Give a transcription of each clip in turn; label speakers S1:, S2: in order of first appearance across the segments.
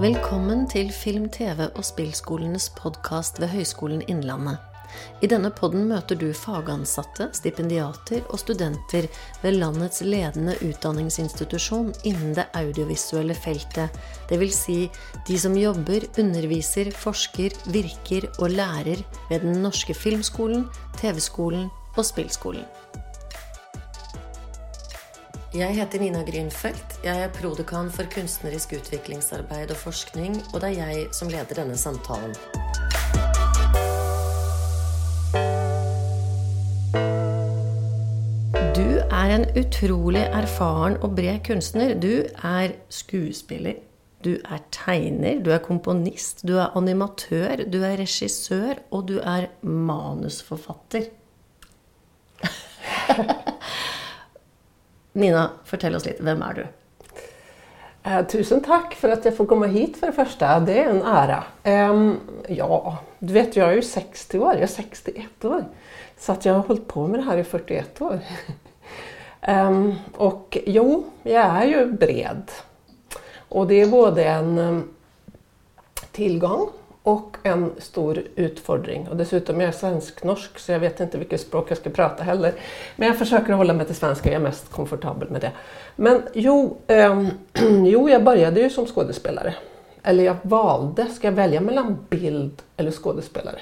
S1: Velkommen til Film, TV og spillskolenes podkast ved Høgskolen Innlandet. I denne podden møter du fagansatte, stipendiater og studenter ved landets ledende utdanningsinstitusjon innen det audiovisuelle feltet, dvs. Si de som jobber, underviser, forsker, virker og lærer ved Den norske filmskolen, TV-skolen og spillskolen. Jeg heter Nina Grünfeldt. Jeg er prodekan for kunstnerisk utviklingsarbeid og forskning, og det er jeg som leder denne samtalen. Du er en utrolig erfaren og bred kunstner. Du er skuespiller, du er tegner, du er komponist, du er animatør, du er regissør, og du er manusforfatter. Nina, fortell oss lite, vem är du?
S2: Eh, tusen tack för att jag får komma hit för det första. Det är en ära. Eh, ja, du vet jag är ju 60 år, jag är 61 år. Så att jag har hållit på med det här i 41 år. eh, och jo, jag är ju bred. Och det är både en ehm, tillgång och en stor utfordring. Och dessutom är jag svensk-norsk så jag vet inte vilket språk jag ska prata heller. Men jag försöker hålla mig till svenska, jag är mest komfortabel med det. Men jo, eh, jo jag började ju som skådespelare. Eller jag valde, ska jag välja mellan bild eller skådespelare?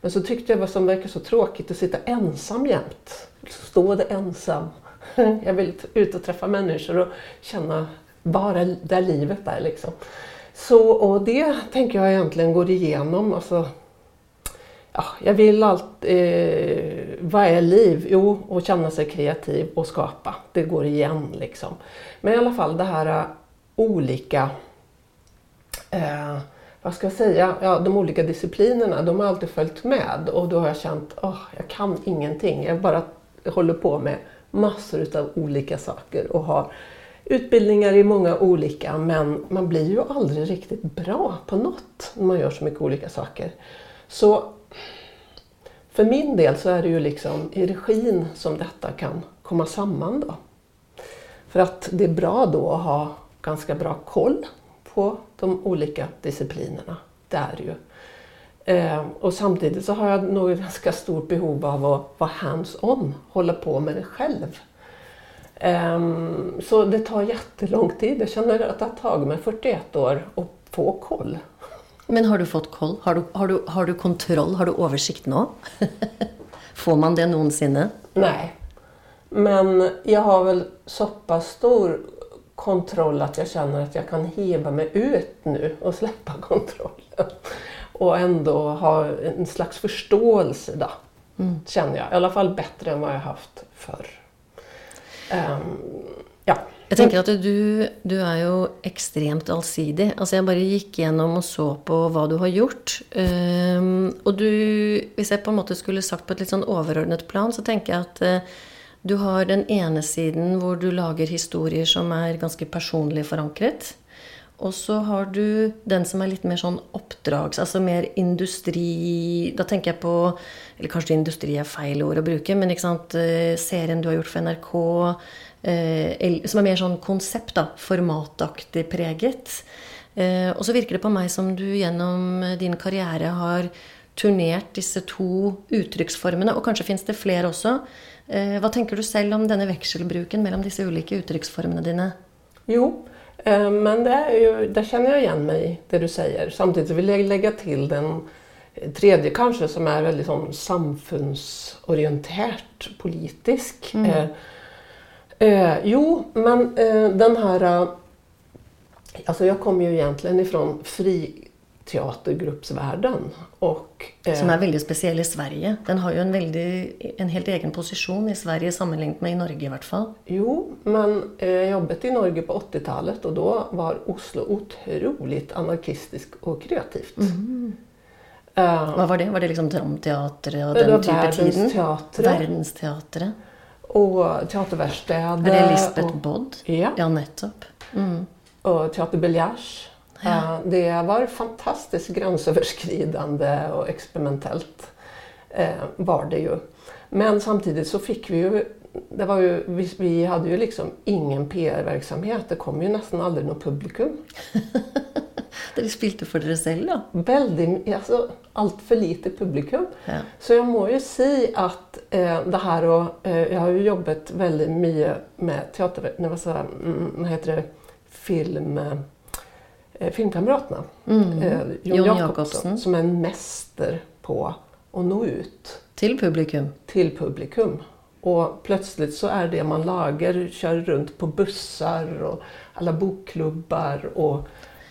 S2: Men så tyckte jag vad som verkar så tråkigt att sitta ensam jämt. Stå där ensam. Jag vill ut och träffa människor och känna vara där livet är liksom. Så, och det tänker jag egentligen går igenom. Alltså, ja, jag vill allt, eh, vad är liv? Jo, att känna sig kreativ och skapa. Det går igen liksom. Men i alla fall det här eh, olika, eh, vad ska jag säga, ja, de olika disciplinerna, de har alltid följt med och då har jag känt, oh, jag kan ingenting. Jag bara håller på med massor av olika saker och har utbildningar i många olika men man blir ju aldrig riktigt bra på något när man gör så mycket olika saker. Så för min del så är det ju liksom i regin som detta kan komma samman då. För att det är bra då att ha ganska bra koll på de olika disciplinerna. Det är det ju. Eh, och samtidigt så har jag nog ett ganska stort behov av att vara hands-on, hålla på med det själv. Ehm, så det tar jättelång tid. Jag känner att det har tagit mig 41 år att få koll.
S1: Men har du fått koll? Har du, har du, har du kontroll? Har du oversikt nå? Får man det noensinne?
S2: Nej. Men jag har väl så pass stor kontroll att jag känner att jag kan hiva mig ut nu och släppa kontrollen. Och ändå ha en slags förståelse då, känner jag. I alla fall bättre än vad jag haft förr. Um, ja.
S1: Jeg tenker at du, du er jo ekstremt allsidig. Altså jeg bare gikk gjennom og så på hva du har gjort. Ehm, um, og du, hvis jeg på en måte skulle sagt på et litt sånn overordnet plan, så tenker jeg at uh, eh, du har den ene siden hvor du lager historier som er ganske personlig forankret. Og så har du den som er litt mer sånn oppdrags... Altså mer industri Da tenker jeg på Eller kanskje industri er feil ord å bruke, men liksom ikke sant, eh, serien du har gjort for NRK, eh, som er mer sånn konsept, da, formataktig preget. Eh, Og så virker det på meg som du gjennom din karriere har turnert disse to uttrykksformene, og kanskje fins det flere også. Eh, Hva tenker du selv om denne vekselbruken mellom disse ulike uttrykksformene dine?
S2: Jo, men det är ju, där känner jag igen mig det du säger. Samtidigt vill jag lägga till den tredje kanske som är väldigt sån samfundsorienterat politisk. Eh, eh, jo, men eh, den här... Eh, alltså jag kommer ju egentligen ifrån friteatergruppsvärlden. Och, eh,
S1: Som er veldig spesiell i Sverige. Den har jo en, veldig, en helt egen posisjon i Sverige sammenlignet med i Norge, i hvert fall.
S2: Jo, men eh, jag jobbade i Norge på 80-talet och då var Oslo otroligt anarkistisk och kreativt. Eh,
S1: Hva var det? Var det liksom Dramteatret og
S2: Det
S1: den
S2: var
S1: type tiden?
S2: Verdensteatret.
S1: Verdensteatret.
S2: och teaterverkstäder.
S1: Er det Lisbeth
S2: och,
S1: Bodd?
S2: Ja,
S1: Ja, nettopp. Mm.
S2: och Teater Beljage. Eh, Det var fantastiskt gränsöverskridande och experimentellt. Eh, var det ju. Men samtidigt så fick vi ju det var ju, vi, hade ju liksom ingen PR-verksamhet. Det kom ju nästan aldrig något publikum.
S1: Dere spilte for dere selv, da?
S2: Väldigt, alltså, allt för lite publikum.
S1: Ja.
S2: Så jag må ju säga att eh, det här och eh, jag har ju jobbat väldigt mycket med teater, vad, så, mm, heter det, film, eh, Filmkamraterna.
S1: Mm.
S2: Eh, Jon
S1: Jon
S2: Jakobsson som är en mäster på att nå ut
S1: Til publikum.
S2: till publikum. Och plötsligt så är det man lagar, kör runt på bussar och alla bokklubbar och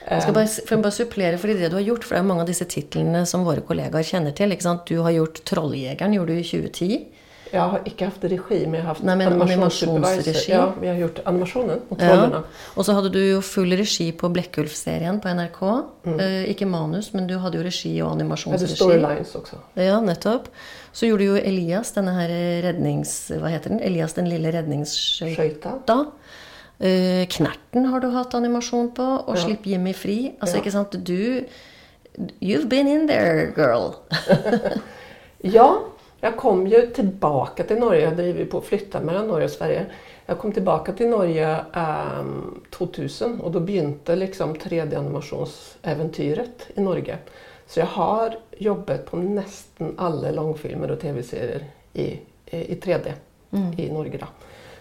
S2: eh,
S1: Jeg skal bare, for jeg bare supplere, fordi det du har gjort, for det er mange av disse titlene som våre kollegaer kjenner til. ikke sant? Du har gjort 'Trolljegeren', gjorde du i 2010.
S2: Jag har inte haft regi men jag har haft
S1: Nej, men animationsregi.
S2: Ja, vi har gjort animationen och
S1: Ja.
S2: trollerna.
S1: Og så hadde du jo full regi på Blekkulf-serien på NRK. Eh, ikke manus, men du hadde jo regi og
S2: Jag hade storylines också.
S1: Ja, nettopp. Så gjorde jo Elias denne her rednings... Hva heter den? Elias den lille redningsskøyta.
S2: Skøyta.
S1: Eh, Knerten har du hatt animasjon på, og
S2: Ja.
S1: Slipp Jimmy fri. Altså,
S2: Ja.
S1: ikke sant, du You've been in there, girl.
S2: Ja, jag kom ju tillbaka till Norge. Jag driver på att flytta mellan Norge och Sverige. Jag kom tillbaka till Norge ehm, 2000 och då begynte liksom 3D-animationsäventyret i Norge. Så jag har jobbat på nästan alla långfilmer och tv-serier i, i 3D i Norge. Då.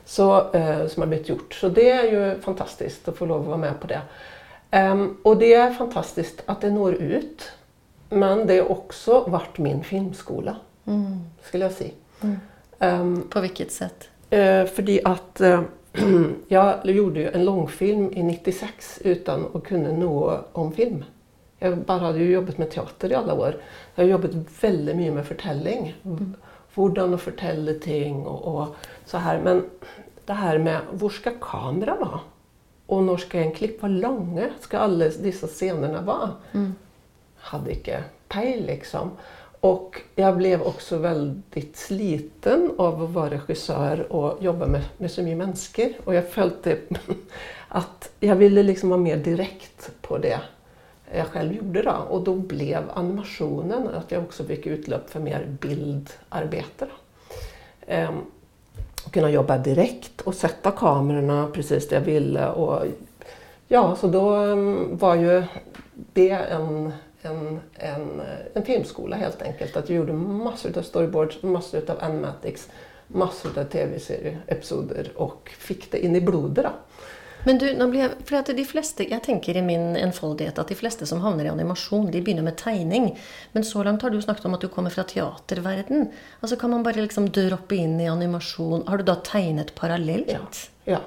S2: Så, eh, som har blivit gjort. Så det är ju fantastiskt att få lov att vara med på det. Ehm, och det är fantastiskt att det når ut. Men det har också varit min filmskola, skulle jag säga. Ehm,
S1: På hvilket sett?
S2: eh, fordi att eh, jag gjorde ju en långfilm i 96 utan att kunna något om film. Jag bara hade ju jobbat med teater i alla år. Jag har jobbat väldigt mycket med förtällning. Hur att förtälla ting och, och så här. Men det här med var ska kameran vara? Och när ska en klipp vara långa? Ska alla dessa scenerna vara? hade inte pejl liksom. Och jag blev också väldigt sliten av att vara regissör och jobba med, med så mycket människor. Och jag följde att jag ville liksom vara mer direkt på det jag själv gjorde då. Och då blev animationen att jag också fick utlopp för mer bildarbete. Då. Ehm, kunna jobba direkt och sätta kamerorna precis där jag ville. Och, ja, så då ehm, var ju det en, en, en, en filmskola helt enkelt. Att jag gjorde massor av storyboards, massor av animatics, massor av tv-serieepisoder och fick det in i blodet. Då.
S1: Men du, nå blir jeg, for de fleste, jeg tenker i min enfoldighet at de fleste som havner i animasjon, de begynner med tegning. Men så langt har du snakket om at du kommer fra teaterverden. Altså Kan man bare liksom droppe inn i animasjon? Har du da tegnet parallelt?
S2: Ja, ja.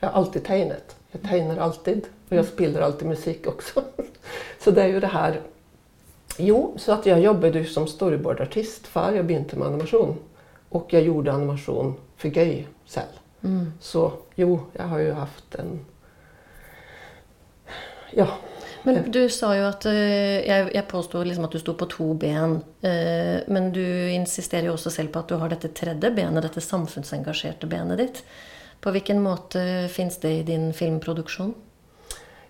S2: Jag har alltid tegnat. Jag tegnar alltid. Och jag spelar alltid musik också. Så det är ju det här. Jo, så att jag jobbade ju som storyboardartist för jag begynte med animation. Och jag gjorde animation för göj själv. Så jo, jag har ju haft en... Ja,
S1: Men du sa jo at eh, Jeg, jeg påsto liksom at du sto på to ben. eh, Men du insisterer jo også selv på at du har dette tredje benet, dette samfunnsengasjerte benet ditt. På hvilken måte fins det i din filmproduksjon?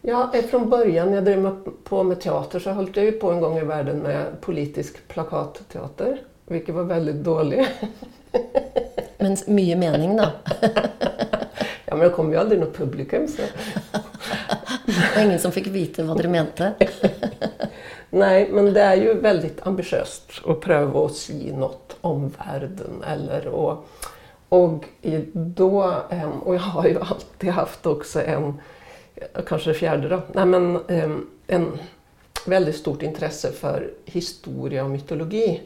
S2: Ja, eh, från början när jag drev med- på med teater så höll jag ju på en gång i världen med politisk plakatteater. Vilket var väldigt dålig.
S1: Men mye mening, da.
S2: Ja, men det kom ju aldrig något publikum. Så.
S1: Var ingen som fikk vite hva dere mente.
S2: Nej, men det är ju väldigt ambitiöst att pröva att säga något om världen. Eller och, och, då, em, och jag har ju alltid haft också en, kanske det fjärde då, nej men em, en väldigt stort intresse för historia och mytologi.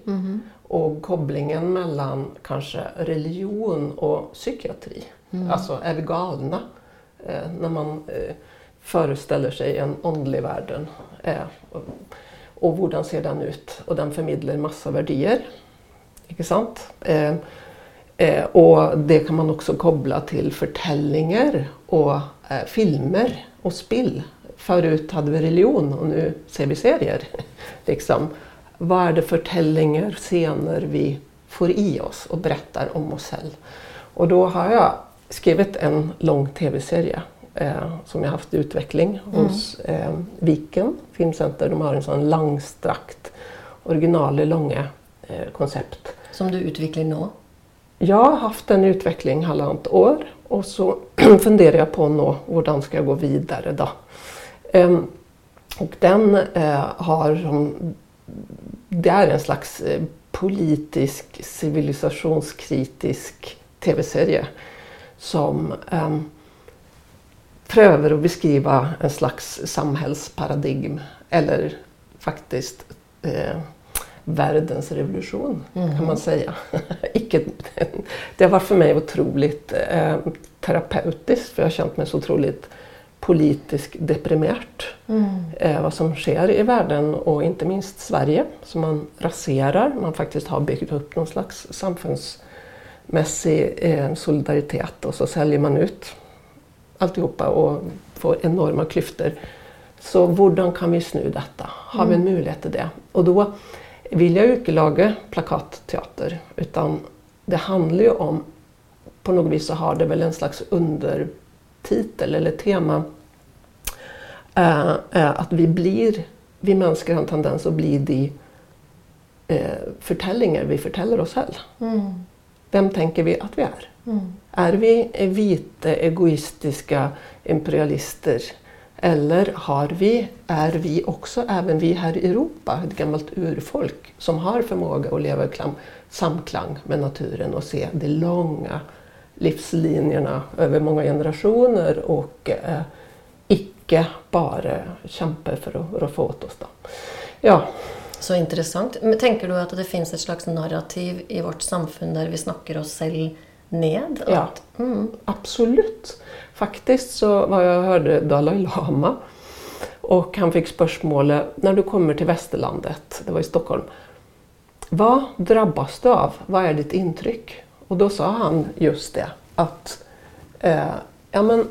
S2: Och kopplingen mellan kanske religion och psykiatri. Alltså, är vi galna? Eh, när man eh, föreställer sig en andlig världen. Eh, och, och hur ser den ut? Och den förmedlar massa värderingar. Inte sant? Eh, eh, och det kan man också koppla till förtällningar och eh, filmer och spill. Förut hade vi religion och nu ser vi serier. liksom, vad är det för förtällningar, scener vi får i oss och berättar om oss själva? Och då har jag skrivit en lång tv-serie eh, som jag haft i utveckling hos eh, Viken Filmcenter. De har en sån langstrakt, originale långa eh, koncept.
S1: Som du utvikler nå.
S2: Jag har haft en utveckling halvandet år och så funderar jag på nå, hur ska jag gå vidare då? Ehm, och den eh, har som, det är en slags eh, politisk civilisationskritisk tv-serie som ehm, prövar att beskriva en slags samhällsparadigm eller faktiskt eh, världens revolution mm. kan man säga. det har varit för mig otroligt eh, terapeutiskt för jag har känt mig så otroligt politiskt deprimerat. Mm. Eh, vad som sker i världen och inte minst Sverige som man raserar. Man faktiskt har byggt upp någon slags samfundsmässig eh, solidaritet och så säljer man ut alltihopa och får enorma klyftor. Så hur kan vi snu detta? Har vi en mm. möjlighet till det? Och då vill jag ju inte laga plakatteater utan det handlar ju om, på något vis så har det väl en slags undertitel eller tema, äh, äh, att vi blir, vi människor har en tendens att bli de förtällningar vi förtäller oss själva. Mm. Vem tänker vi att vi är? Mm. Är vi vita, egoistiska imperialister? Eller har vi, är vi också, även vi här i Europa, ett gammalt urfolk som har förmåga att leva i samklang med naturen och se de långa livslinjerna över många generationer och eh, icke bara kämpa för att roffa åt oss. Då. Ja.
S1: Så intressant. Men tänker du att det finns ett slags narrativ i vårt samfund där vi snackar oss själva ned?
S2: Ja, mm. absolut. Faktiskt så var jag hörde Dalai Lama och han fick spörsmålet när du kommer till västerlandet, det var i Stockholm. Vad drabbas du av? Vad är ditt intryck? Och då sa han just det att eh, ja, men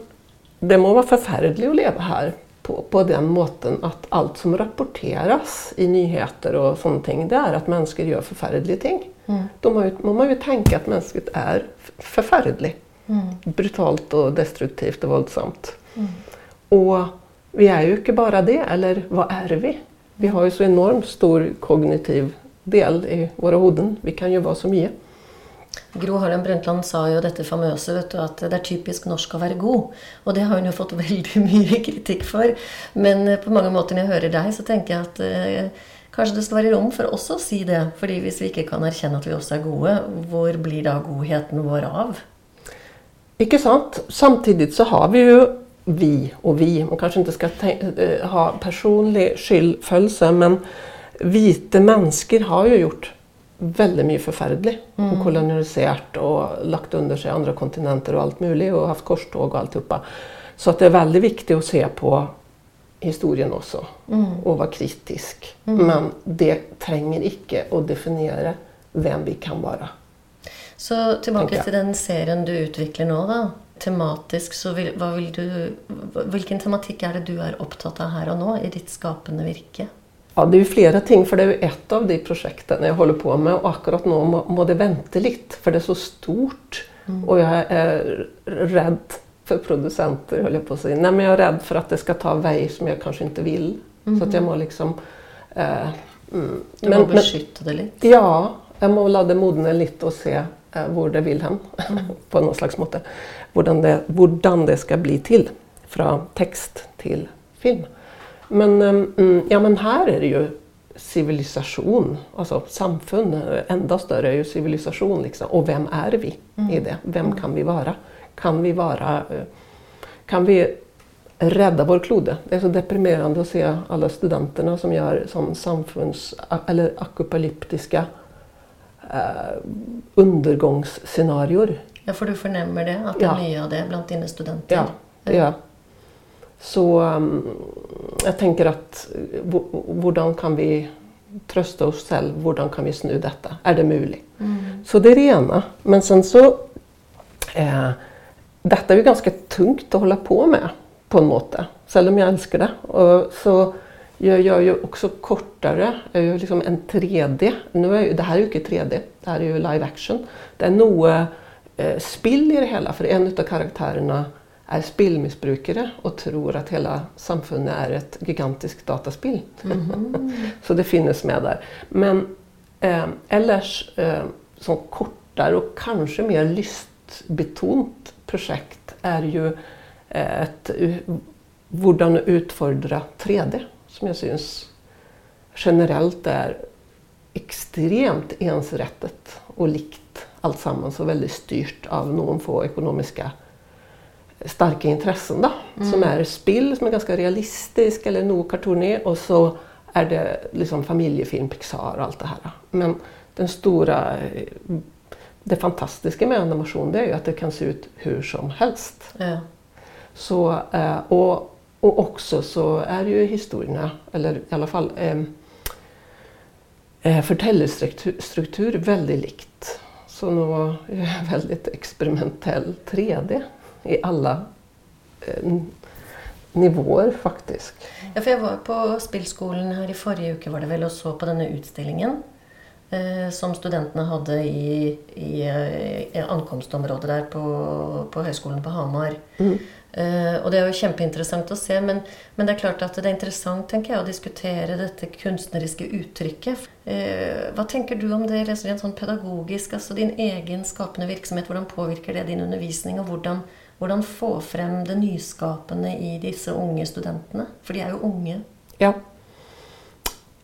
S2: det må vara förfärligt att leva här på, på den måten att allt som rapporteras i nyheter och sånt det är att människor gör förfärliga ting. Mm. Då må, må man ju tänka att mänskligt är förfärligt. Mm. Brutalt och destruktivt och våldsamt. Mm. Och vi är ju inte bara det, eller vad är vi? Vi har ju så enormt stor kognitiv del i våra huvuden. Vi kan ju vara så mycket.
S1: Gro Harlem Brundtland sa ju detta famösa vet du, att det är typiskt norsk att vara god. Och det har hon ju fått väldigt mycket kritik för. Men eh, på många måter när jag hör dig så tänker jag att eh, kanske det ska vara rum för oss att säga det. För om vi inte kan erkänna att vi också är goda, var blir då godheten vår av?
S2: Icke sant? Samtidigt så har vi ju vi och vi, man kanske inte ska eh, ha personlig skyldföljelse men vita människor har ju gjort väldigt mycket förfärligt mm. och koloniserat och lagt under sig andra kontinenter och allt möjligt och haft korståg och alltihopa. Så att det är väldigt viktigt att se på historien också mm. och vara kritisk. Mm. Men det tränger icke att definiera vem vi kan vara.
S1: Så tillbaka till den serien du utvecklar nu då. Tematisk, så vill, vad vill du, vilken tematik är det du är upptatt av här och nu i ditt skapande virke?
S2: Ja, det är ju flera ting, för det är ju ett av de projekten jag håller på med och akkurat nu må, må det vänta lite, för det är så stort mm. och jag är rädd för producenter, höll jag på att säga. Nej, men jag är rädd för att det ska ta väg som jag kanske inte vill. Mm. Så att jag må liksom...
S1: Eh, mm. Du må beskytta det lite?
S2: Ja, jag må låta det modna lite och se eh, vill hem mm. på något slags måte. Hur det, det ska bli till från text till film. Men, ehm, mm, ja, men här är det ju civilisation, alltså samfund, ända större är ju civilisation. Liksom. Och vem är vi mm. i det? Vem mm. kan vi vara? Kan vi vara... Eh, kan vi rädda vår klode? Det är så deprimerande att se alla studenterna som gör som samfunds eller apokalyptiska eh, undergångsscenarier.
S1: Ja, för du förnämmer det, att det är ja. mycket av det bland dina studenter?
S2: Ja, ja. Så um, jag tänker att hur kan vi trösta oss själva? Hur kan vi snu detta? Är det möjligt? Mm. Så det är det ena. Men sen så eh, detta är ju ganska tungt att hålla på med på en måte, även om jag älskar det. Och så jag gör ju också kortare, jag gör liksom en 3D. Nu är, det här är ju inte 3D, det här är ju live action. Det är nog eh, spill i det hela, för en av karaktärerna är spelmissbrukare och tror att hela samfundet är ett gigantiskt dataspel. Mm. så det finns med där. Men eh, ellers eh, som kortare och kanske mer lystbetont projekt är ju eh, ett hur utfordra 3D som jag syns generellt är extremt ensrättet och likt alltsammans och väldigt styrt av någon få ekonomiska starka intressen då, mm. som är spill som är ganska realistisk eller nog kartonig och så är det liksom familjefilm, Pixar och allt det här. Men den stora, det fantastiska med animation det är ju att det kan se ut hur som helst. Ja. Så, eh, och, och också så är ju historierna, eller i alla fall eh, förtäljarstruktur väldigt likt. Så nog väldigt experimentell 3D i alla eh, nivåer faktiskt.
S1: Ja, för jag var på spillskolan här i förra veckan var det väl och så på den här utställningen eh, som studenterna hade i, i, i eh, ankomstområdet där på, på högskolan på Hamar. Mm. Uh, och det är ju jätteintressant att se men, men det är klart att det är intressant tänker jag, att diskutera detta konstnärliga uttrycket. Uh, vad tänker du om det rent sånt pedagogisk, alltså din egen skapande verksamhet, hur påverkar det din undervisning och hur hvordan få frem det nyskapende i disse unge studentene? For de är ju unga.
S2: Ja.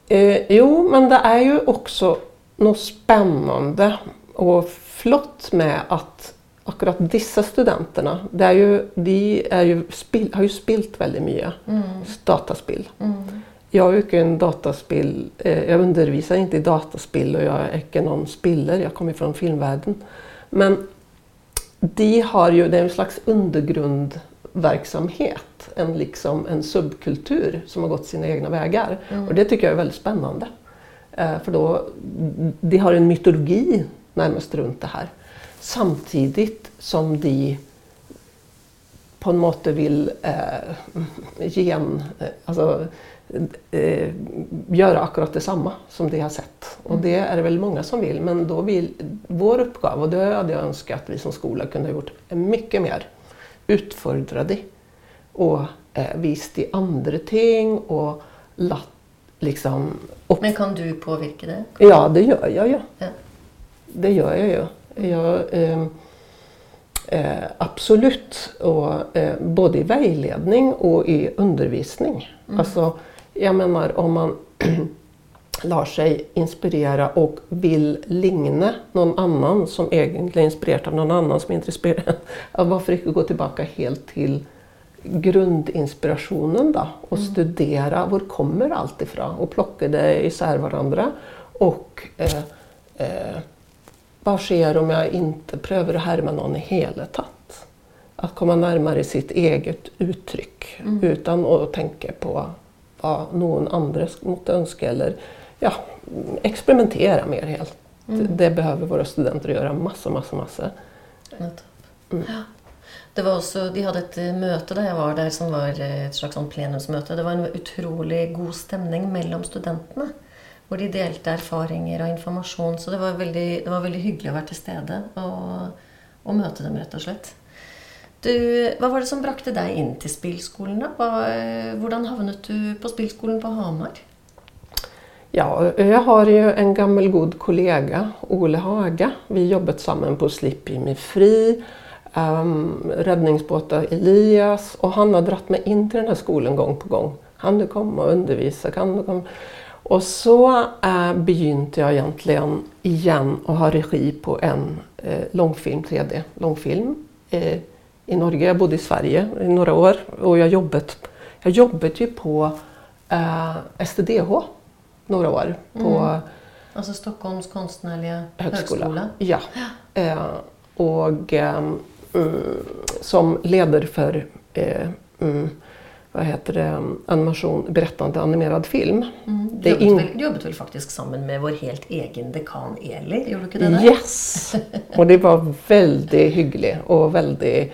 S2: Eh, jo, men det är ju också något spännande och flott med att akkurat dessa studenterna, det är ju, de är ju spil, har ju spilt väldigt mycket mm. dataspel. Mm. Jag är ju en dataspel, eh, jag undervisar inte i dataspel och jag är inte någon spiller, jag kommer från filmvärlden. Men de har ju, det är en slags undergrundverksamhet, en, liksom, en subkultur som har gått sina egna vägar. Mm. Och det tycker jag är väldigt spännande. Eh, för då, de har en mytologi närmast runt det här. Samtidigt som de på något sätt vill eh, gen, eh, alltså, eh, göra akkurat detsamma som de har sett. Och det är det väl många som vill, men då vill vår uppgave, och det hade jag önskat att vi som skola kunde ha gjort, mycket mer utfordrade och eh, vist i andra ting och latt liksom...
S1: Upp. Men kan du påverka det?
S2: Ja, det gör jag ju. Ja. Det gör jag ju. Jag, eh, eh, absolut, och, eh, både i vägledning och i undervisning. Mm. Alltså, jag menar om man lar sig inspirera och vill ligna någon annan som egentligen är inspirerad av någon annan som är inspirerad. Varför inte gå tillbaka helt till grundinspirationen då och mm. studera var kommer allt ifrån och plocka det isär varandra. Och eh, eh, vad sker om jag inte prövar att härma någon i hela tatt? Att komma närmare sitt eget uttryck mm. utan att tänka på vad någon andra måste önska eller ja, experimentera mer helt. Mm. Det behöver våra studenter göra massa, massa, massa.
S1: Mm. Ja. Det var också, de hade ett eh, möte där jag var där som var eh, ett slags plenumsmöte. Det var en otroligt god stämning mellan studenterna. Hvor de delte erfaringer och information. Så det var väldigt, det var veldig hyggelig att vara til stede och, og, møte dem rett og slett. Du, vad var det som brakte dig in till spillskolen? Hur hamnade du på spillskolen på Hamar?
S2: Ja, jag har ju en gammal god kollega, Ole Haga. Vi jobbet sammen på Slipp i mig fri, ehm, um, redningsbåten Elias och han har dratt mig in till den här skolan gång på gång. Kan du komma och undervisa? Kan du komma? Och så äh, begynte jag egentligen igen att ha regi på en eh, långfilm, 3D-långfilm eh, i Norge. Jag bodde i Sverige i några år och jag jobbat, jag jobbat ju på eh, STDH några år. På, mm.
S1: Alltså Stockholms konstnärliga högskola? högskola.
S2: Ja. Och mm, som ledare för mm, vad heter det, animation, berättande animerad film.
S1: Mm. Du, jobbet in... väl, jobbade väl faktiskt samman med vår helt egen dekan Eli? Gjorde du det där?
S2: Yes! och det var väldigt hyggligt och väldigt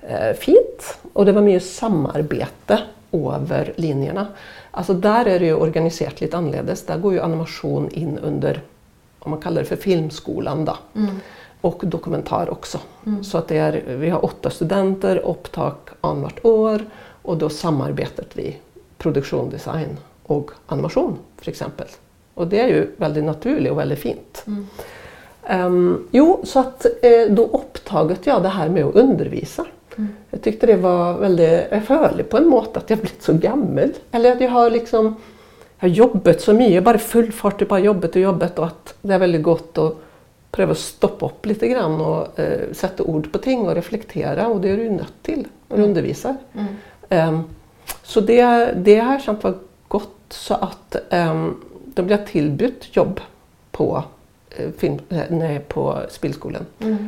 S2: eh, fint. Och det var mycket samarbete över linjerna. Alltså där är det ju organiserat lite annorlunda. Där går ju animation in under, om man kallar det för filmskolan då. Mm. Och dokumentär också. Mm. Så att det är, vi har åtta studenter, upptak annat år och då samarbetar vi produktion, design och animation för exempel. Och det är ju väldigt naturligt och väldigt fint. Mm. Um, jo, så att eh, då upptaget jag det här med att undervisa. Jag tyckte det var väldigt farligt på en måte att jag blivit så gammal. Eller att jag har liksom jag har jobbat så mycket, bara full fart i bara jobbet och jobbet och att det är väldigt gott att pröva att stoppa upp lite grann och eh, sätta ord på ting och reflektera och det är du nött till när du undervisar. Um, så det, det har jag känt var gott så att um, då blev jag tillbytt jobb på, eh, film, eh, nej, på Spillskolan.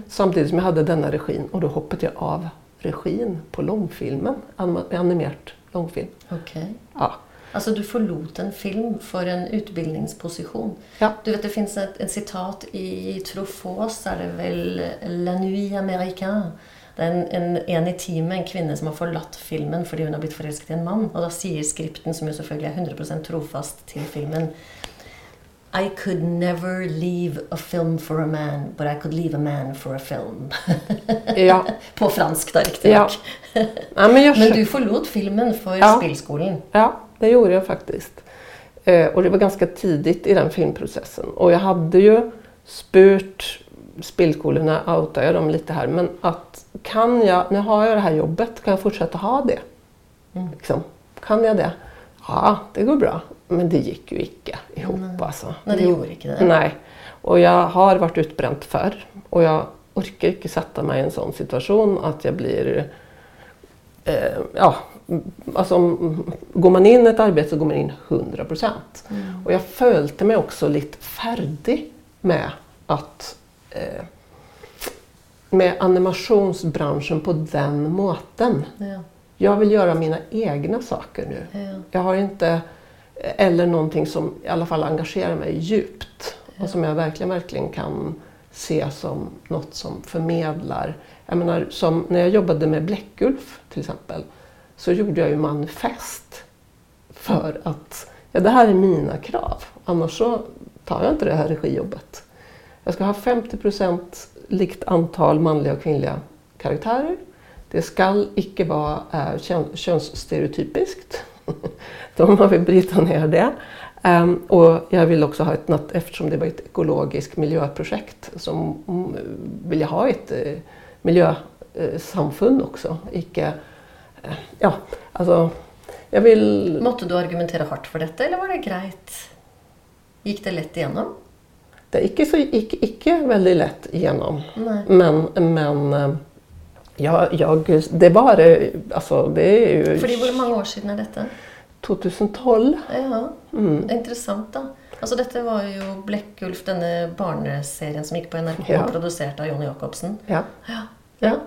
S2: Samtidigt som jag hade denna regin och då hoppade jag av regin på långfilmen, anim- animerat långfilm.
S1: Okej.
S2: Ja.
S1: Alltså du förlot en film för en utbildningsposition.
S2: Ja.
S1: Du vet det finns ett, ett citat i Truffaut, är det väl La Nuit Américaine. Det är en, en, en i teamet, en kvinna som har förlatt filmen fordi hon har blivit förälskad i en man. Och då säger skripten, som ju såklart är 100% trofast till filmen, I could never leave a film for a man, but I could leave a man for a film.
S2: Ja.
S1: På fransk då, riktigt
S2: Ja. Ja, men jag
S1: Men du förlot filmen för
S2: Ja.
S1: spelskolan.
S2: Ja, det gjorde jag faktiskt. Eh, och det var ganska tidigt i den filmprocessen. Och jag hade ju spurt spillskolorna, outade jag dem lite här, men att kan jag, nu har jag det här jobbet, kan jag fortsätta ha det? Liksom, kan jag det? Ja, det går bra. Men det gick ju icke ihop alltså.
S1: Nej, det gjorde inte det.
S2: Nej. Och jag har varit utbränt förr. Och jag orkar inte sätta mig i en sån situation att jag blir eh, ja, mm, alltså mm, går man in i ett arbete så går man in 100 procent. Och jag följde mig också lite färdig med att eh, med animationsbranschen på den måten.
S1: Ja.
S2: Jag vill göra mina egna saker nu.
S1: Ja.
S2: Jag har inte, eller någonting som i alla fall engagerar mig djupt och som jag verkligen, verkligen kan se som något som förmedlar. Jag menar, som när jag jobbade med Bläckulf till exempel så gjorde jag ju manifest för att ja, det här är mina krav. Annars så tar jag inte det här regijobbet. Jag ska ha 50 procent likt antal manliga och kvinnliga karaktärer. Det skall icke vara äh, kön, könsstereotypiskt. Då har vi bryta ner det. Um, och jag vill också ha ett, något, eftersom det var ett ekologiskt miljöprojekt, så vill jag ha ett eh, miljösamfund eh, också. Icke, eh, ja, alltså, jag vill...
S1: Måtte du argumentera hårt för detta eller var det grejt? Gick det lätt igenom?
S2: Det är icke, så, icke, icke väldigt lätt igenom.
S1: Nej.
S2: Men, men eh, jag, jag, det var det, alltså det är ju
S1: För det var många år sedan detta.
S2: 2012.
S1: Ja,
S2: Mm.
S1: intressant då. Alltså detta var ju Bläckulf, denna barnserien som gick på NRK,
S2: Ja.
S1: producerad av Jonny Jacobsen.
S2: Ja.
S1: Ja. Ja.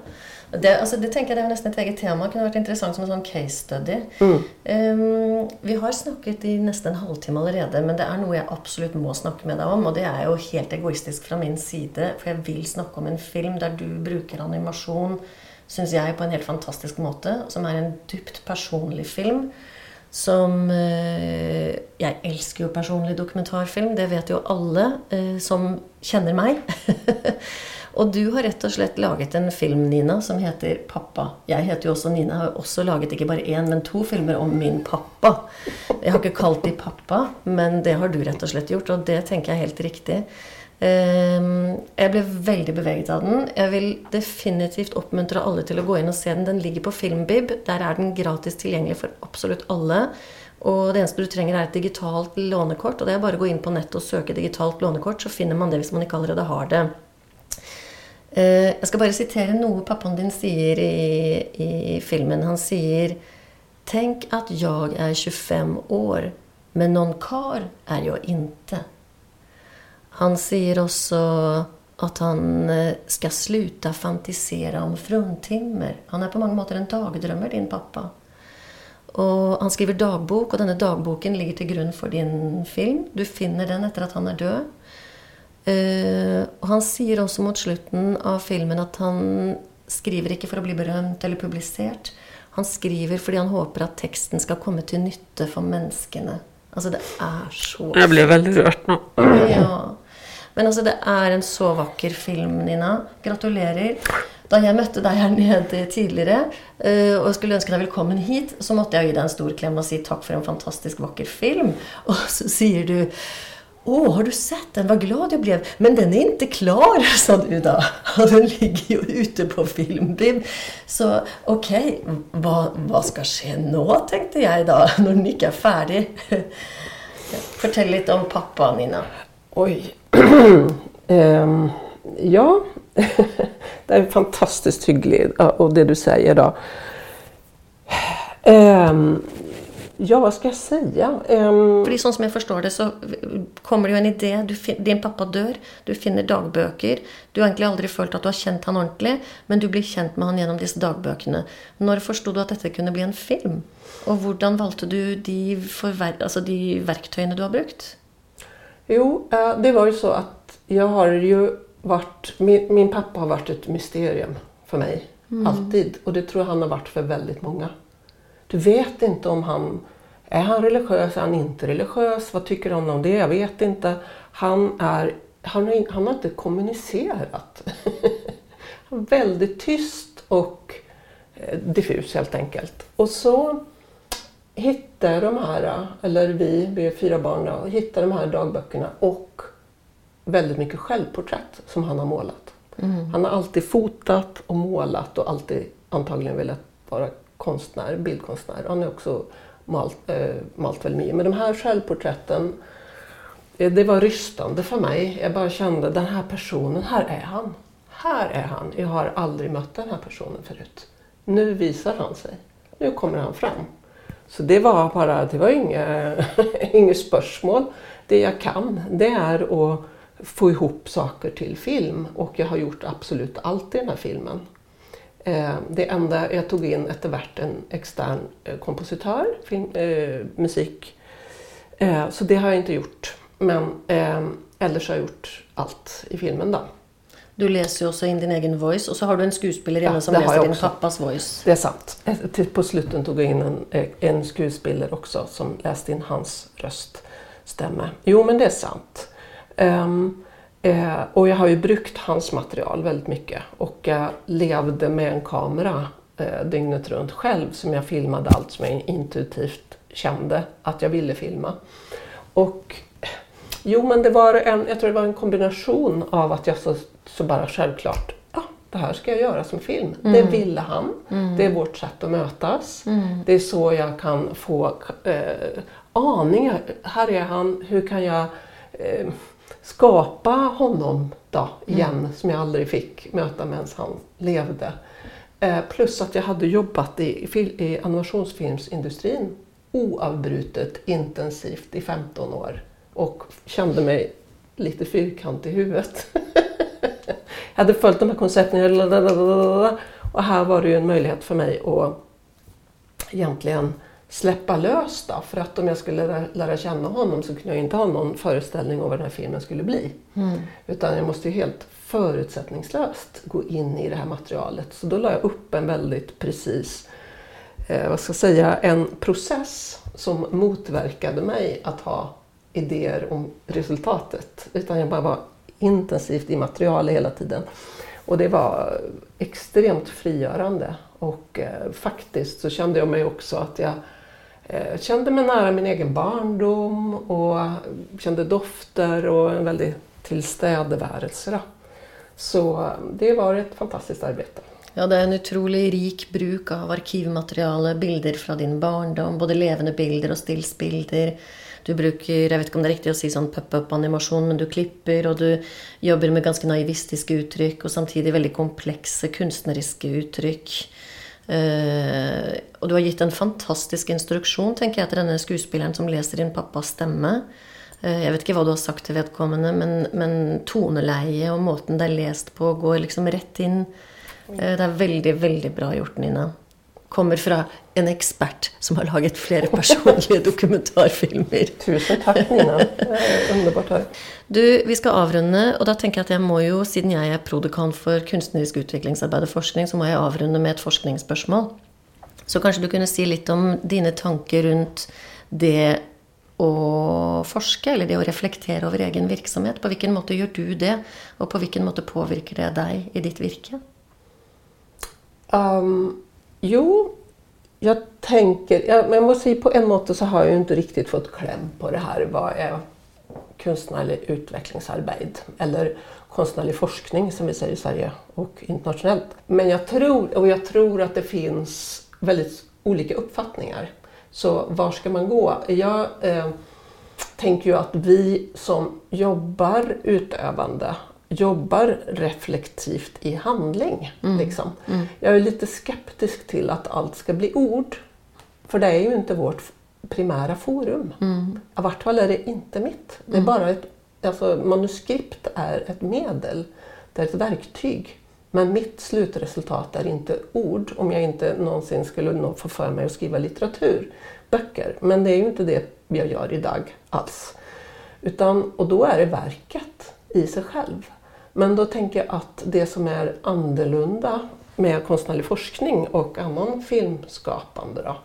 S1: Det, alltså det tänker jag det är nästan ett eget tema. Det kunde varit intressant som en sån case study.
S2: Mm.
S1: Ehm, vi har snakket i nesten en halvtime allerede, men det er noe jeg absolutt må snakke med deg om. Og det er jo helt egoistisk fra min side, for jeg vil snakke om en film der du bruker animasjon, syns jeg, på en helt fantastisk måte. Som er en dypt personlig film. Som eh, Jeg elsker jo personlig dokumentarfilm, det vet jo alle eh, som kjenner meg. Och du har rätt och slett lagat en film, Nina, som heter 'Pappa'. Jag heter ju också Nina. Har också lagat inte bara en, men två filmer om min pappa. Jag har inte kallat dig pappa, men det har du rätt och slett gjort, Och det tänker jag helt riktigt. Um, jag blev väldigt beveget av den. Jag vill definitivt uppmuntra alla till att gå in och se den. Den ligger på Filmbib. Där är den gratis tillgänglig för absolut alla. Och det enda du trenger, är ett digitalt lånekort. Och det är bara att gå in på nätet och söka digitalt lånekort, så finner man det om man inte allerede har det. Eh, jag Jeg skal bare sitere noe pappaen din sier i, i filmen. Han sier Tänk att jag är 25 år, men någon kar är jag inte. Han säger också att han eh, ska sluta fantisera om fruntimmer. Han är på många måter en dagdrömmer, din pappa. Och han skriver dagbok, och denna dagboken ligger till grund för din film. Du finner den efter att han är död. Eh, och han säger också mot slutet av filmen att han skriver inte för att bli berömt eller publicerat. Han skriver för att han hoppas att texten ska komma till nytta för människorna. Alltså det är så
S2: Jag blev väldigt rört nu.
S1: ja. Men alltså det är en så vacker film, Nina. Gratulerer. Da jeg møtte deg her nede tidligere eh, og skulle ønske deg velkommen hit, så måtte jeg gi deg en stor klem og si takk for en fantastisk vakker film. Og så sier du Åh, har du sett den? Vad glad jag blev. Men den är inte klar, sa du då. Och den ligger ju ute på filmbib. Så okej, okay, vad, vad ska ske nu, tänkte jag idag, när den inte är färdig. Fortell lite om pappa, Nina.
S2: Oj. um, ja, det är fantastiskt hyggligt och det du säger då. Um, Ja, vad ska jag säga? Um...
S1: För som jag förstår det, så kommer det ju en idé. Du, din pappa dör, du finner dagböcker. Du har egentligen aldrig känt att du har känt honom ordentligt, men du blir känd med honom genom dessa dagböckerna. När förstod du att detta kunde bli en film? Och hur valde du de, alltså de verktygen du har brukt?
S2: Jo, eh, det var ju så att jag har ju varit, min, min pappa har varit ett mysterium för mig. Mm. Alltid. Och det tror jag han har varit för väldigt många. Du vet inte om han är han religiös, är han inte religiös? Vad tycker han om det? Jag vet inte. Han, är, han, är, han har inte kommunicerat. han är väldigt tyst och eh, diffus helt enkelt. Och så hittade de här, eller vi, vi är fyra barn då, hittade de här dagböckerna och väldigt mycket självporträtt som han har målat. Mm. Han har alltid fotat och målat och alltid antagligen velat vara konstnär, bildkonstnär. Han är också malt, eh, malt väldigt mycket. Men de här självporträtten, eh, det var rystande för mig. Jag bara kände, den här personen, här är han. Här är han. Jag har aldrig mött den här personen förut. Nu visar han sig. Nu kommer han fram. Så det var bara, det var inget, inget spörsmål. Det jag kan, det är att få ihop saker till film och jag har gjort absolut allt i den här filmen. Eh, det enda jag tog in efter vart en extern eh, kompositör, film, eh, musik. Eh, så det har jag inte gjort. Men eh, ellers har jag gjort allt i filmen då.
S1: Du läser ju också in din egen voice och så har du en skådespelare ja, som läser din pappas voice.
S2: Det är sant. Eh, på slutet tog jag in en, en skådespelare också som läste in hans röststämme. Jo men det är sant. Um, Eh, och jag har ju brukt hans material väldigt mycket och jag levde med en kamera eh, dygnet runt själv som jag filmade allt som jag intuitivt kände att jag ville filma. Och jo men det var en, jag tror det var en kombination av att jag så, så bara självklart ja, det här ska jag göra som film. Mm. Det ville han. Mm. Det är vårt sätt att mötas. Mm. Det är så jag kan få eh, aningar. Här är han, hur kan jag eh, skapa honom då igen mm. som jag aldrig fick möta medan han levde. Eh, plus att jag hade jobbat i, i animationsfilmsindustrin oavbrutet intensivt i 15 år och kände mig lite fyrkantig i huvudet. jag hade följt de här koncepten och här var det ju en möjlighet för mig att egentligen släppa lös då. För att om jag skulle lära, känna honom så kunde jag inte ha någon föreställning om vad den här filmen skulle bli. Mm. Utan jag måste ju helt förutsättningslöst gå in i det här materialet. Så då la jag upp en väldigt precis, eh, vad ska jag säga, en process som motverkade mig att ha idéer om resultatet. Utan jag bara var intensivt i materialet hela tiden. Och det var extremt frigörande. Och eh, faktiskt så kände jag mig också att jag eh, kände mig nära min egen barndom och kände dofter och en väldig tillstädevärelse. Så eh, det var ett fantastiskt arbete.
S1: Ja, det är en otroligt rik bruk av arkivmaterial, bilder från din barndom, både levande bilder och stillsbilder. Du brukar, jag vet inte om det är riktigt att säga sån pop-up animation, men du klipper och du jobbar med ganska naivistiska uttryck och samtidigt väldigt komplexa konstnärliga uttryck. Uh, och du har gett en fantastisk instruktion, tänker jag, till den skådespelaren som läser din pappas stämma. Uh, jag vet inte vad du har sagt till vedkommande, men, men toneleie och måten det är läst på går liksom rätt in. Uh, det är väldigt, väldigt bra gjort, Nina kommer från en expert som har lagat flera personliga dokumentarfilmer.
S2: Tusen tack Nina, underbart här.
S1: Du, vi ska avrunda och då tänker jag att jag må ju, sedan jag är prodekan för konstnärligt utvecklingsarbete och forskning, så må jag avrunda med ett forskningsspörsmål. Så kanske du kunde säga lite om dina tankar runt det att forska eller det att reflektera över egen verksamhet. På vilken måte gör du det och på vilken måte påverkar det dig i ditt virke?
S2: Um, Jo, jag tänker, jag, jag måste säga på en måte så har jag ju inte riktigt fått kläm på det här vad är konstnärlig utvecklingsarbete eller konstnärlig forskning som vi säger i Sverige och internationellt. Men jag tror, och jag tror att det finns väldigt olika uppfattningar. Så var ska man gå? Jag eh, tänker ju att vi som jobbar utövande jobbar reflektivt i handling. Mm. Liksom. Mm. Jag är lite skeptisk till att allt ska bli ord. För det är ju inte vårt primära forum. Mm. I vart fall är det inte mitt. Det är mm. bara ett, alltså, manuskript är ett medel, det är ett verktyg. Men mitt slutresultat är inte ord om jag inte någonsin skulle få för mig att skriva litteratur, böcker. Men det är ju inte det jag gör idag alls. Utan, och då är det verket i sig själv. Men då tänker jag att det som är annorlunda med konstnärlig forskning och annan filmskapande då,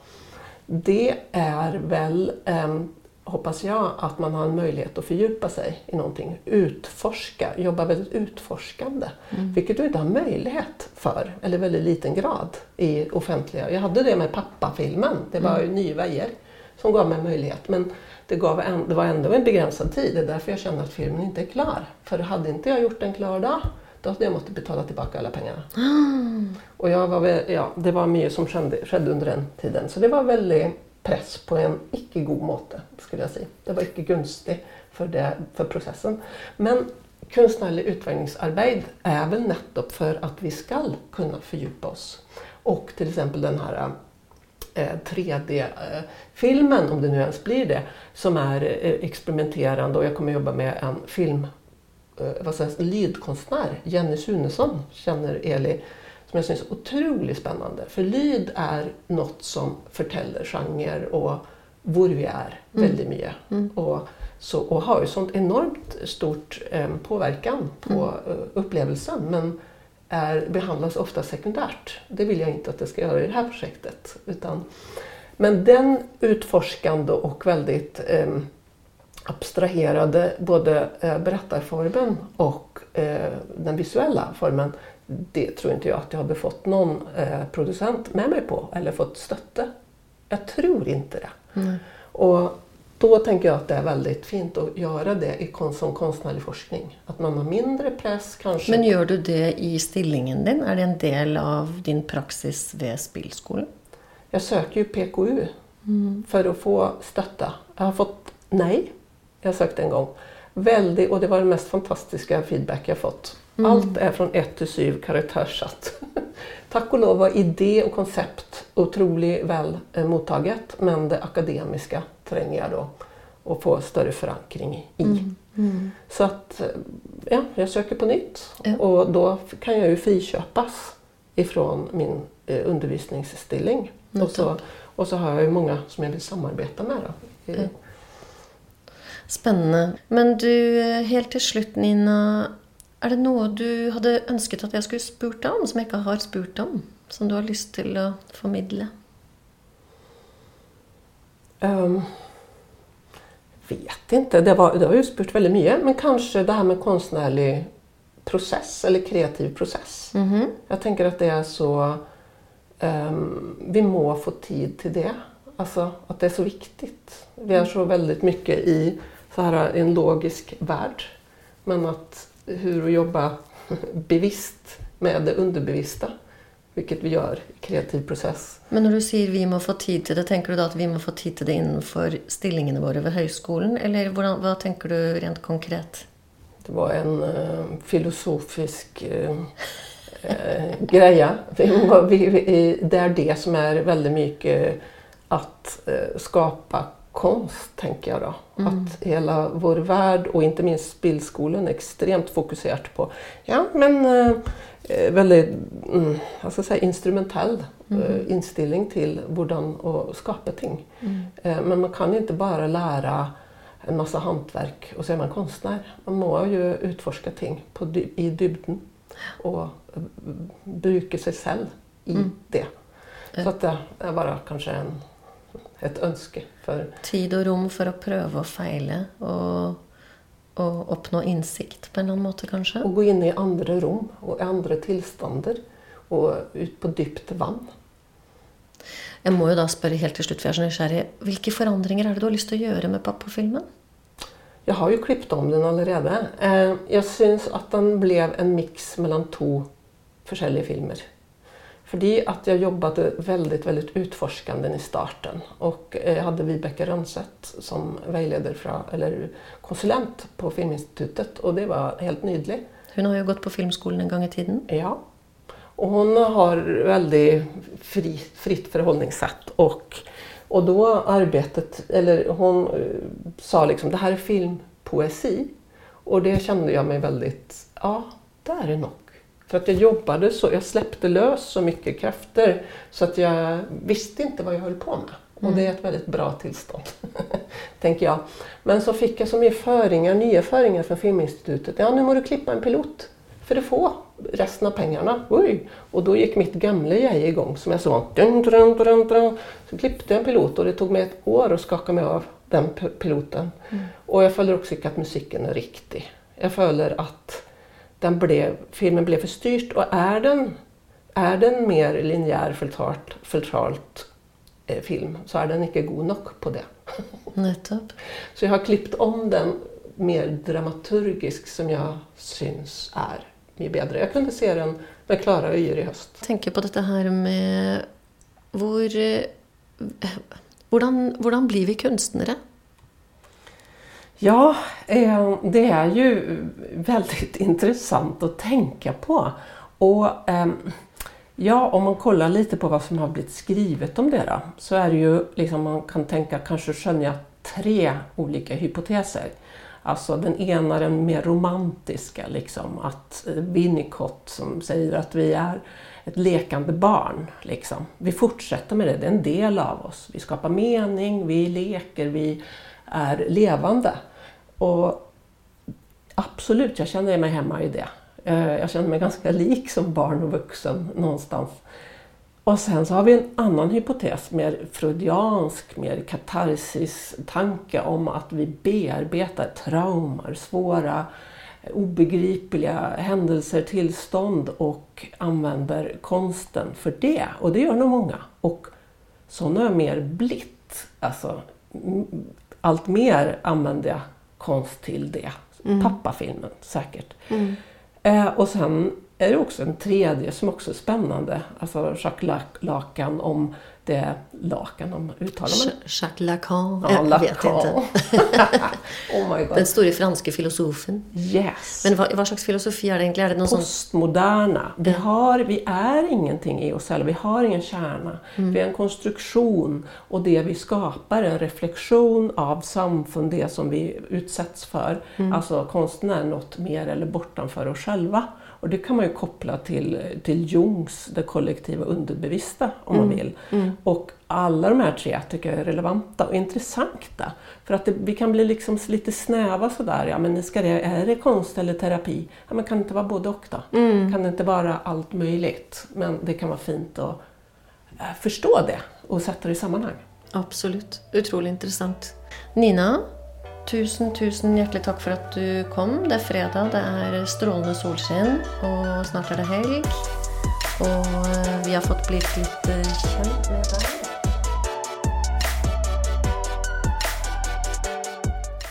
S2: det är väl, eh, hoppas jag, att man har en möjlighet att fördjupa sig i någonting, utforska, jobba väldigt utforskande. Mm. Vilket du inte har möjlighet för, eller väldigt liten grad, i offentliga. Jag hade det med pappafilmen, det var mm. ju Nyvejer som gav mig möjlighet. Men det, gav en, det var ändå en begränsad tid. Det är därför jag känner att filmen inte är klar. För hade inte jag gjort den klar då, då hade jag måste betala tillbaka alla pengarna. Mm. Och jag var, ja, det var mycket som skedde, skedde under den tiden. Så det var väldigt press på en icke god måte, skulle jag säga. Det var icke gunstigt för, det, för processen. Men konstnärlig utvecklingsarbete är väl nettopp för att vi ska kunna fördjupa oss. Och till exempel den här 3D-filmen, eh, om det nu ens blir det, som är eh, experimenterande och jag kommer jobba med en film, eh, vad säger, lydkonstnär, Jenny Sunesson, känner Eli, som jag syns är otroligt spännande. För lyd är något som förtäller genre och var vi är mm. väldigt mycket. Mm. Och, så, och har ju sånt enormt stort eh, påverkan på mm. upplevelsen. Men är, behandlas ofta sekundärt. Det vill jag inte att det ska göra i det här projektet. Utan, men den utforskande och väldigt eh, abstraherade både eh, berättarformen och eh, den visuella formen, det tror inte jag att jag hade fått någon eh, producent med mig på eller fått stötte. Jag tror inte det. Mm. Och då tänker jag att det är väldigt fint att göra det i som konstnärlig forskning. Att man har mindre press kanske.
S1: Men gör du det i stillingen din? Är det en del av din praxis vid Spillskolan?
S2: Jag söker ju PKU mm. för att få stötta. Jag har fått nej. Jag sökte en gång. Väldigt, och det var den mest fantastiska feedback jag fått. Mm. Allt är från 1 till 7 karaktärssatt. Tack och lov var idé och koncept otroligt väl eh, mottaget men det akademiska tränger jag då och få större förankring i. Mm. Mm. Så att ja, jag söker på nytt ja. och då kan jag ju friköpas ifrån min eh, undervisningsstilling. Och så, och så har jag ju många som jag vill samarbeta med. Då. Ja.
S1: Spännande. Men du, eh, helt till slut Nina, är det något du hade önskat att jag skulle spurt om, som jag inte har spurt om? Som du har lust till att förmedla?
S2: Um, vet inte. Det, var, det har ju spurt väldigt mycket. Men kanske det här med konstnärlig process eller kreativ process. Mm -hmm. Jag tänker att det är så... Um, vi må få tid till det. Alltså att det är så viktigt. Vi är så väldigt mycket i så här, en logisk värld. Men att hur att jobba bevisst med det underbevissta. Vilket vi gör i kreativ process.
S1: Men när du säger vi må få tid till det, tänker du då att vi må få tid till det inför stillingene våra vid högskolan? Eller vad, vad tänker du rent konkret?
S2: Det var en uh, filosofisk uh, uh, greja. det är det som är väldigt mycket att uh, skapa konst, tänker jag då. Mm. Att hela vår värld och inte minst Spillskolan är extremt fokuserat på ja, men, eh, väldigt mm, jag ska säga, instrumentell mm. eh, inställning till hur att skapa ting. Mm. Eh, men man kan inte bara lära en massa hantverk och så är man konstnär. Man måste ju utforska ting på, i dybden och eh, bruka sig själv i mm. det. Så att det är bara kanske en ett önske. För...
S1: Tid och rum för att pröva och fejla och, och uppnå insikt på en annan måte kanske?
S2: Och gå in i andra rum och andra tillstånd och ut på djupt vann.
S1: Jag måste ju då fråga helt till slut, för jag är så nysgjerrig. Vilka förändringar är det du har lust att göra med pappafilmen?
S2: Jag har ju klippt om den allerede. Eh, jag syns att den blev en mix mellan två olika filmer. Fordi att jag jobbade väldigt, väldigt utforskande i starten och jag hade Vibeke Rönnset som vägleder fra, eller konsulent på Filminstitutet och det var helt nydelig.
S1: Hon har ju gått på filmskolan en gång i tiden.
S2: Ja. Och hon har väldigt fri, fritt förhållningssätt och, och då arbetet, eller hon eh, sa liksom det här är filmpoesi och det kände jag mig väldigt, ja, det är det nog. För att jag jobbade så, jag släppte lös så mycket krafter så att jag visste inte vad jag höll på med. Och det är ett väldigt bra tillstånd, tänker jag. Men så fick jag så mycket föringar, nya föringar från Filminstitutet. Ja, nu må du klippa en pilot för att få resten av pengarna. Oj. Och då gick mitt gamla jag igång som jag sa. Dun, dun, dun, dun. Så klippte jag en pilot och det tog mig ett år att skaka mig av den piloten. Mm. Och jag följer också att musiken är riktig. Jag följer att den blev, filmen blev för styrt och är den, är den mer linjär filtralt, filtralt eh, film så är den inte god nog på det.
S1: Nettopp.
S2: Så jag har klippt om den mer dramaturgisk som jag syns är mycket bättre. Jag kunde se den med klara ögon i höst.
S1: Jag tänker på det här med hur, eh, hur blir vi konstnärer?
S2: Ja, eh, det är ju väldigt intressant att tänka på. Och ehm, ja, om man kollar lite på vad som har blivit skrivet om det då, så är det ju liksom man kan tänka, kanske skönja tre olika hypoteser. Alltså den ena den mer romantiska, liksom, att eh, Winnicott som säger att vi är ett lekande barn. Liksom. Vi fortsätter med det, det är en del av oss. Vi skapar mening, vi leker, vi är levande. Och absolut, jag känner mig hemma i det. Eh, jag känner mig ganska lik som barn och vuxen någonstans. Och sen så har vi en annan hypotes, mer freudiansk, mer katarsis-tanke om att vi bearbetar traumer, svåra, obegripliga händelser, tillstånd och använder konsten för det. Och det gör nog många. Och sådana är mer blitt. Alltså, allt mer använder jag konst till det. Mm. Pappafilmen säkert. Mm. Eh, och sen är det också en tredje som också är spännande. Alltså Jacques Lacan om det Lacan, om uttalar man
S1: Jacques Lacan?
S2: Ja, Lacan. vet inte.
S1: oh my God. Den store franske filosofen.
S2: Yes.
S1: Men vad, vad slags filosofi är det egentligen? Är det någon
S2: Postmoderna. Vi, har, vi är ingenting i oss själva, vi har ingen kärna. Mm. Vi är en konstruktion och det vi skapar är en reflektion av samfund, det som vi utsätts för. Mm. Alltså konsten är något mer eller bortanför oss själva. Och det kan man ju koppla till, till Jungs Det kollektiva underbevissta om mm. man vill. Mm. Och alla de här tre tycker jag är relevanta och intressanta. För att det, vi kan bli liksom lite snäva sådär, ja men ska det, är det konst eller terapi? Ja men kan det inte vara både och då? Mm. Kan det inte vara allt möjligt? Men det kan vara fint att äh, förstå det och sätta det i sammanhang.
S1: Absolut, otroligt intressant. Nina, Tusen, tusen hjertelig takk for at du kom. Det er fredag, det er strålende solskinn, og snart er det helg. Og eh, vi har fått blitt litt kända kjent med deg.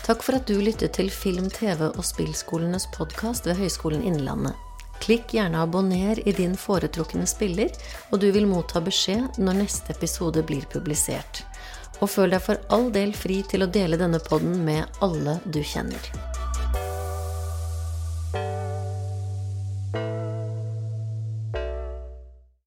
S1: Takk for at du lyttet til Film, TV og spillskolenes podkast ved Høgskolen Innlandet. Klikk gjerne abonner i din foretrukne spiller, og du vil motta beskjed når neste episode blir publisert og føl deg for all del fri til å dele denne podden med alle du kjenner.